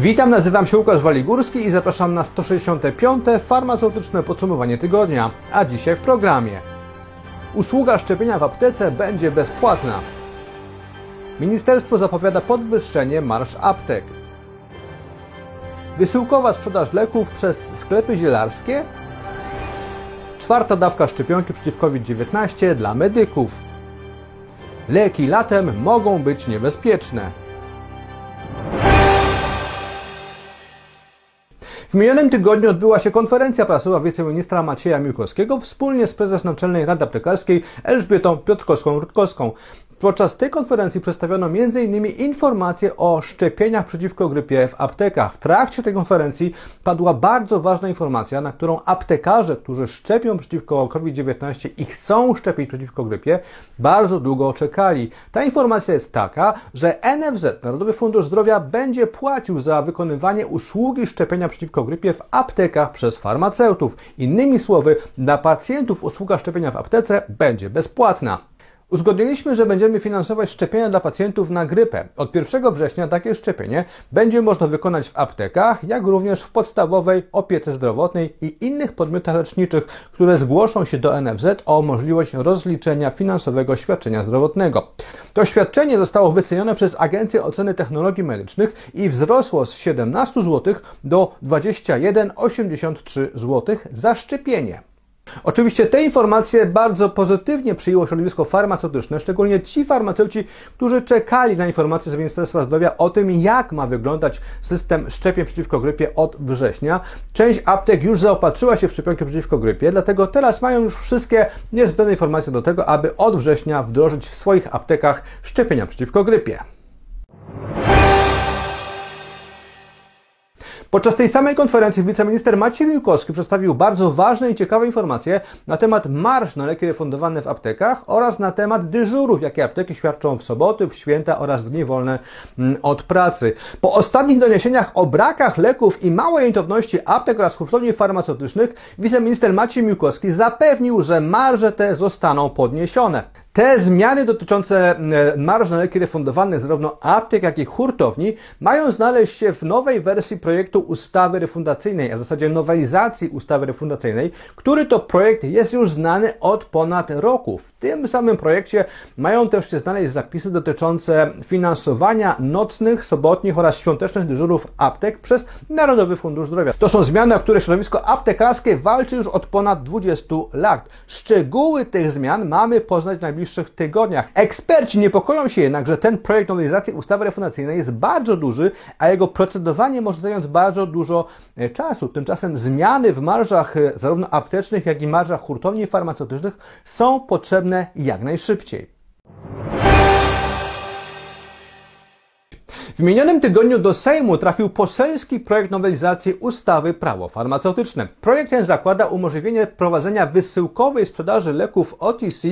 Witam, nazywam się Łukasz Waligórski i zapraszam na 165. farmaceutyczne podsumowanie tygodnia, a dzisiaj w programie. Usługa szczepienia w aptece będzie bezpłatna. Ministerstwo zapowiada podwyższenie marsz aptek. Wysyłkowa sprzedaż leków przez sklepy zielarskie. Czwarta dawka szczepionki przeciw COVID-19 dla medyków. Leki latem mogą być niebezpieczne. W minionym tygodniu odbyła się konferencja prasowa wiceministra Macieja Miłkowskiego wspólnie z prezes Naczelnej Rady Aptekarskiej Elżbietą Piotrkowską-Rutkowską. Podczas tej konferencji przedstawiono m.in. informacje o szczepieniach przeciwko grypie w aptekach. W trakcie tej konferencji padła bardzo ważna informacja, na którą aptekarze, którzy szczepią przeciwko COVID-19 i chcą szczepić przeciwko grypie, bardzo długo czekali. Ta informacja jest taka, że NFZ, Narodowy Fundusz Zdrowia, będzie płacił za wykonywanie usługi szczepienia przeciwko grypie w aptekach przez farmaceutów. Innymi słowy, dla pacjentów usługa szczepienia w aptece będzie bezpłatna. Uzgodniliśmy, że będziemy finansować szczepienia dla pacjentów na grypę. Od 1 września takie szczepienie będzie można wykonać w aptekach, jak również w podstawowej opiece zdrowotnej i innych podmiotach leczniczych, które zgłoszą się do NFZ o możliwość rozliczenia finansowego świadczenia zdrowotnego. To świadczenie zostało wycenione przez Agencję Oceny Technologii Medycznych i wzrosło z 17 zł do 21,83 zł za szczepienie. Oczywiście te informacje bardzo pozytywnie przyjęło środowisko farmaceutyczne, szczególnie ci farmaceuci, którzy czekali na informacje z Ministerstwa Zdrowia o tym, jak ma wyglądać system szczepień przeciwko grypie od września. Część aptek już zaopatrzyła się w szczepionki przeciwko grypie, dlatego teraz mają już wszystkie niezbędne informacje do tego, aby od września wdrożyć w swoich aptekach szczepienia przeciwko grypie. Podczas tej samej konferencji wiceminister Maciej Miłkowski przedstawił bardzo ważne i ciekawe informacje na temat marsz na leki refundowane w aptekach oraz na temat dyżurów, jakie apteki świadczą w soboty, w święta oraz w dni wolne mm, od pracy. Po ostatnich doniesieniach o brakach leków i małej rentowności aptek oraz hurtowni farmaceutycznych wiceminister Maciej Miłkowski zapewnił, że marże te zostaną podniesione. Te zmiany dotyczące e, marż na leki refundowane zarówno aptek, jak i hurtowni mają znaleźć się w nowej wersji projektu ustawy refundacyjnej, a w zasadzie nowelizacji ustawy refundacyjnej, który to projekt jest już znany od ponad roku. W tym samym projekcie mają też się znaleźć zapisy dotyczące finansowania nocnych, sobotnich oraz świątecznych dyżurów aptek przez Narodowy Fundusz Zdrowia. To są zmiany, o które środowisko aptekarskie walczy już od ponad 20 lat. Szczegóły tych zmian mamy poznać najbliższym najbliższych tygodniach. Eksperci niepokoją się jednak, że ten projekt nowelizacji ustawy refundacyjnej jest bardzo duży, a jego procedowanie może zająć bardzo dużo e, czasu. Tymczasem zmiany w marżach e, zarówno aptecznych, jak i marżach hurtowni farmaceutycznych są potrzebne jak najszybciej. W minionym tygodniu do Sejmu trafił poselski projekt nowelizacji ustawy Prawo farmaceutyczne. Projekt ten zakłada umożliwienie prowadzenia wysyłkowej sprzedaży leków OTC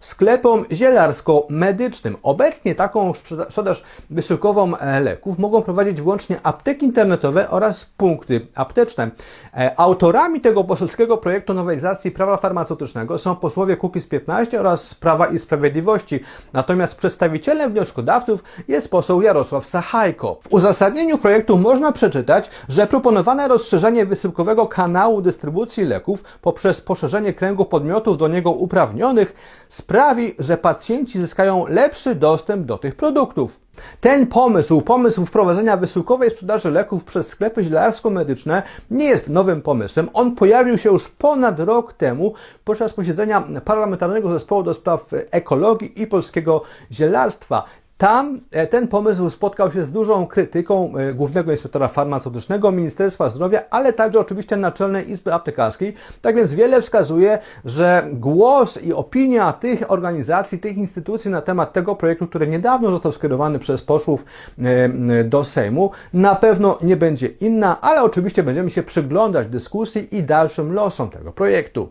sklepom zielarsko-medycznym. Obecnie taką sprzedaż wysyłkową e, leków mogą prowadzić wyłącznie apteki internetowe oraz punkty apteczne. E, autorami tego poselskiego projektu nowelizacji prawa farmaceutycznego są posłowie Kukiz 15 oraz Prawa i Sprawiedliwości. Natomiast przedstawicielem wnioskodawców jest poseł Jarosław Sachajko. W uzasadnieniu projektu można przeczytać, że proponowane rozszerzenie wysyłkowego kanału dystrybucji leków poprzez poszerzenie kręgu podmiotów do niego uprawnionych sprawi, że pacjenci zyskają lepszy dostęp do tych produktów. Ten pomysł, pomysł wprowadzenia wysyłkowej sprzedaży leków przez sklepy zielarsko-medyczne nie jest nowym pomysłem. On pojawił się już ponad rok temu podczas posiedzenia Parlamentarnego Zespołu do Spraw Ekologii i Polskiego Zielarstwa. Tam e, ten pomysł spotkał się z dużą krytyką e, Głównego Inspektora Farmaceutycznego, Ministerstwa Zdrowia, ale także oczywiście Naczelnej Izby Aptekarskiej. Tak więc wiele wskazuje, że głos i opinia tych organizacji, tych instytucji na temat tego projektu, który niedawno został skierowany przez posłów e, do Sejmu, na pewno nie będzie inna, ale oczywiście będziemy się przyglądać dyskusji i dalszym losom tego projektu.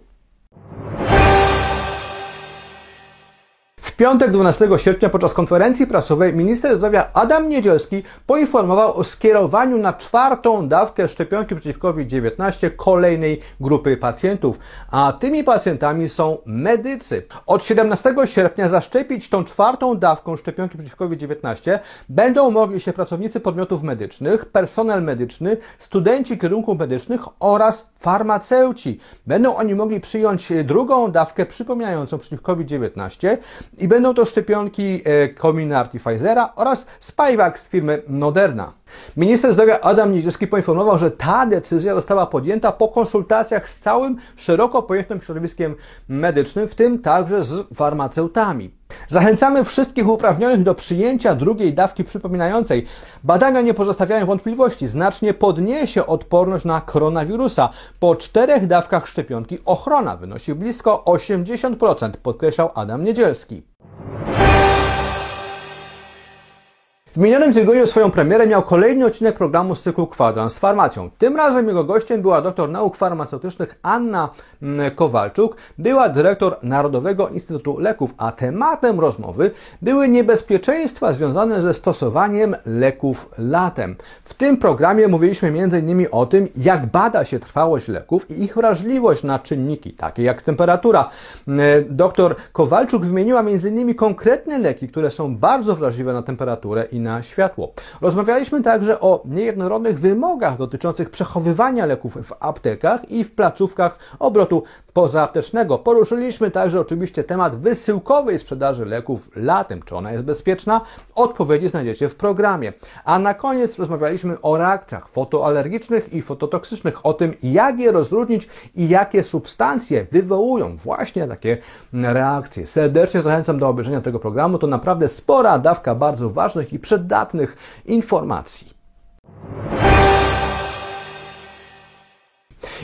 Piątek 12 sierpnia podczas konferencji prasowej minister zdrowia Adam Niedzielski poinformował o skierowaniu na czwartą dawkę szczepionki przeciwko COVID-19 kolejnej grupy pacjentów, a tymi pacjentami są medycy. Od 17 sierpnia zaszczepić tą czwartą dawką szczepionki przeciwko COVID-19 będą mogli się pracownicy podmiotów medycznych, personel medyczny, studenci kierunków medycznych oraz farmaceuci. Będą oni mogli przyjąć drugą dawkę przypominającą przeciwko COVID-19 i będą to szczepionki e, Comirnaty Pfizera oraz Spikevax firmy Moderna. Minister zdrowia Adam Niedzielski poinformował, że ta decyzja została podjęta po konsultacjach z całym szeroko pojętym środowiskiem medycznym, w tym także z farmaceutami. Zachęcamy wszystkich uprawnionych do przyjęcia drugiej dawki przypominającej. Badania nie pozostawiają wątpliwości. Znacznie podniesie odporność na koronawirusa. Po czterech dawkach szczepionki ochrona wynosi blisko 80%, podkreślał Adam Niedzielski. W minionym tygodniu swoją premierę miał kolejny odcinek programu z cyklu Kwadrans z farmacją. Tym razem jego gościem była doktor nauk farmaceutycznych Anna mm, Kowalczuk, była dyrektor Narodowego Instytutu Leków, a tematem rozmowy były niebezpieczeństwa związane ze stosowaniem leków latem. W tym programie mówiliśmy m.in. o tym, jak bada się trwałość leków i ich wrażliwość na czynniki, takie jak temperatura. Mm, doktor Kowalczuk wymieniła m.in. konkretne leki, które są bardzo wrażliwe na temperaturę i na światło. Rozmawialiśmy także o niejednorodnych wymogach dotyczących przechowywania leków w aptekach i w placówkach obrotu pozaaptecznego. Poruszyliśmy także oczywiście temat wysyłkowej sprzedaży leków latem. Czy ona jest bezpieczna? Odpowiedzi znajdziecie w programie. A na koniec rozmawialiśmy o reakcjach fotoalergicznych i fototoksycznych, o tym jak je rozróżnić i jakie substancje wywołują właśnie takie reakcje. Serdecznie zachęcam do obejrzenia tego programu. To naprawdę spora dawka bardzo ważnych i przydatnych informacji.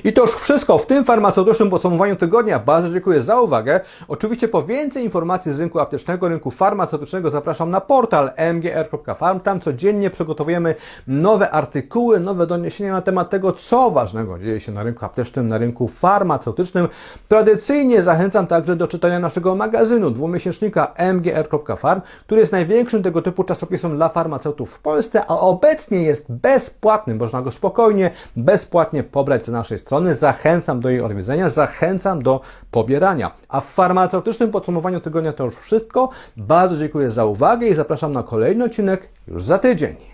I to już wszystko w tym farmaceutycznym podsumowaniu tygodnia. Bardzo dziękuję za uwagę. Oczywiście po więcej informacji z rynku aptecznego, rynku farmaceutycznego zapraszam na portal mgr.farm. Tam codziennie przygotowujemy nowe artykuły, nowe doniesienia na temat tego, co ważnego dzieje się na rynku aptecznym, na rynku farmaceutycznym. Tradycyjnie zachęcam także do czytania naszego magazynu dwumiesięcznika mgr.farm, który jest największym tego typu czasopismem dla farmaceutów w Polsce, a obecnie jest bezpłatny. Można go spokojnie, bezpłatnie pobrać z naszej strony. Zachęcam do jej odwiedzenia, zachęcam do pobierania. A w farmaceutycznym podsumowaniu tygodnia to już wszystko. Bardzo dziękuję za uwagę i zapraszam na kolejny odcinek już za tydzień.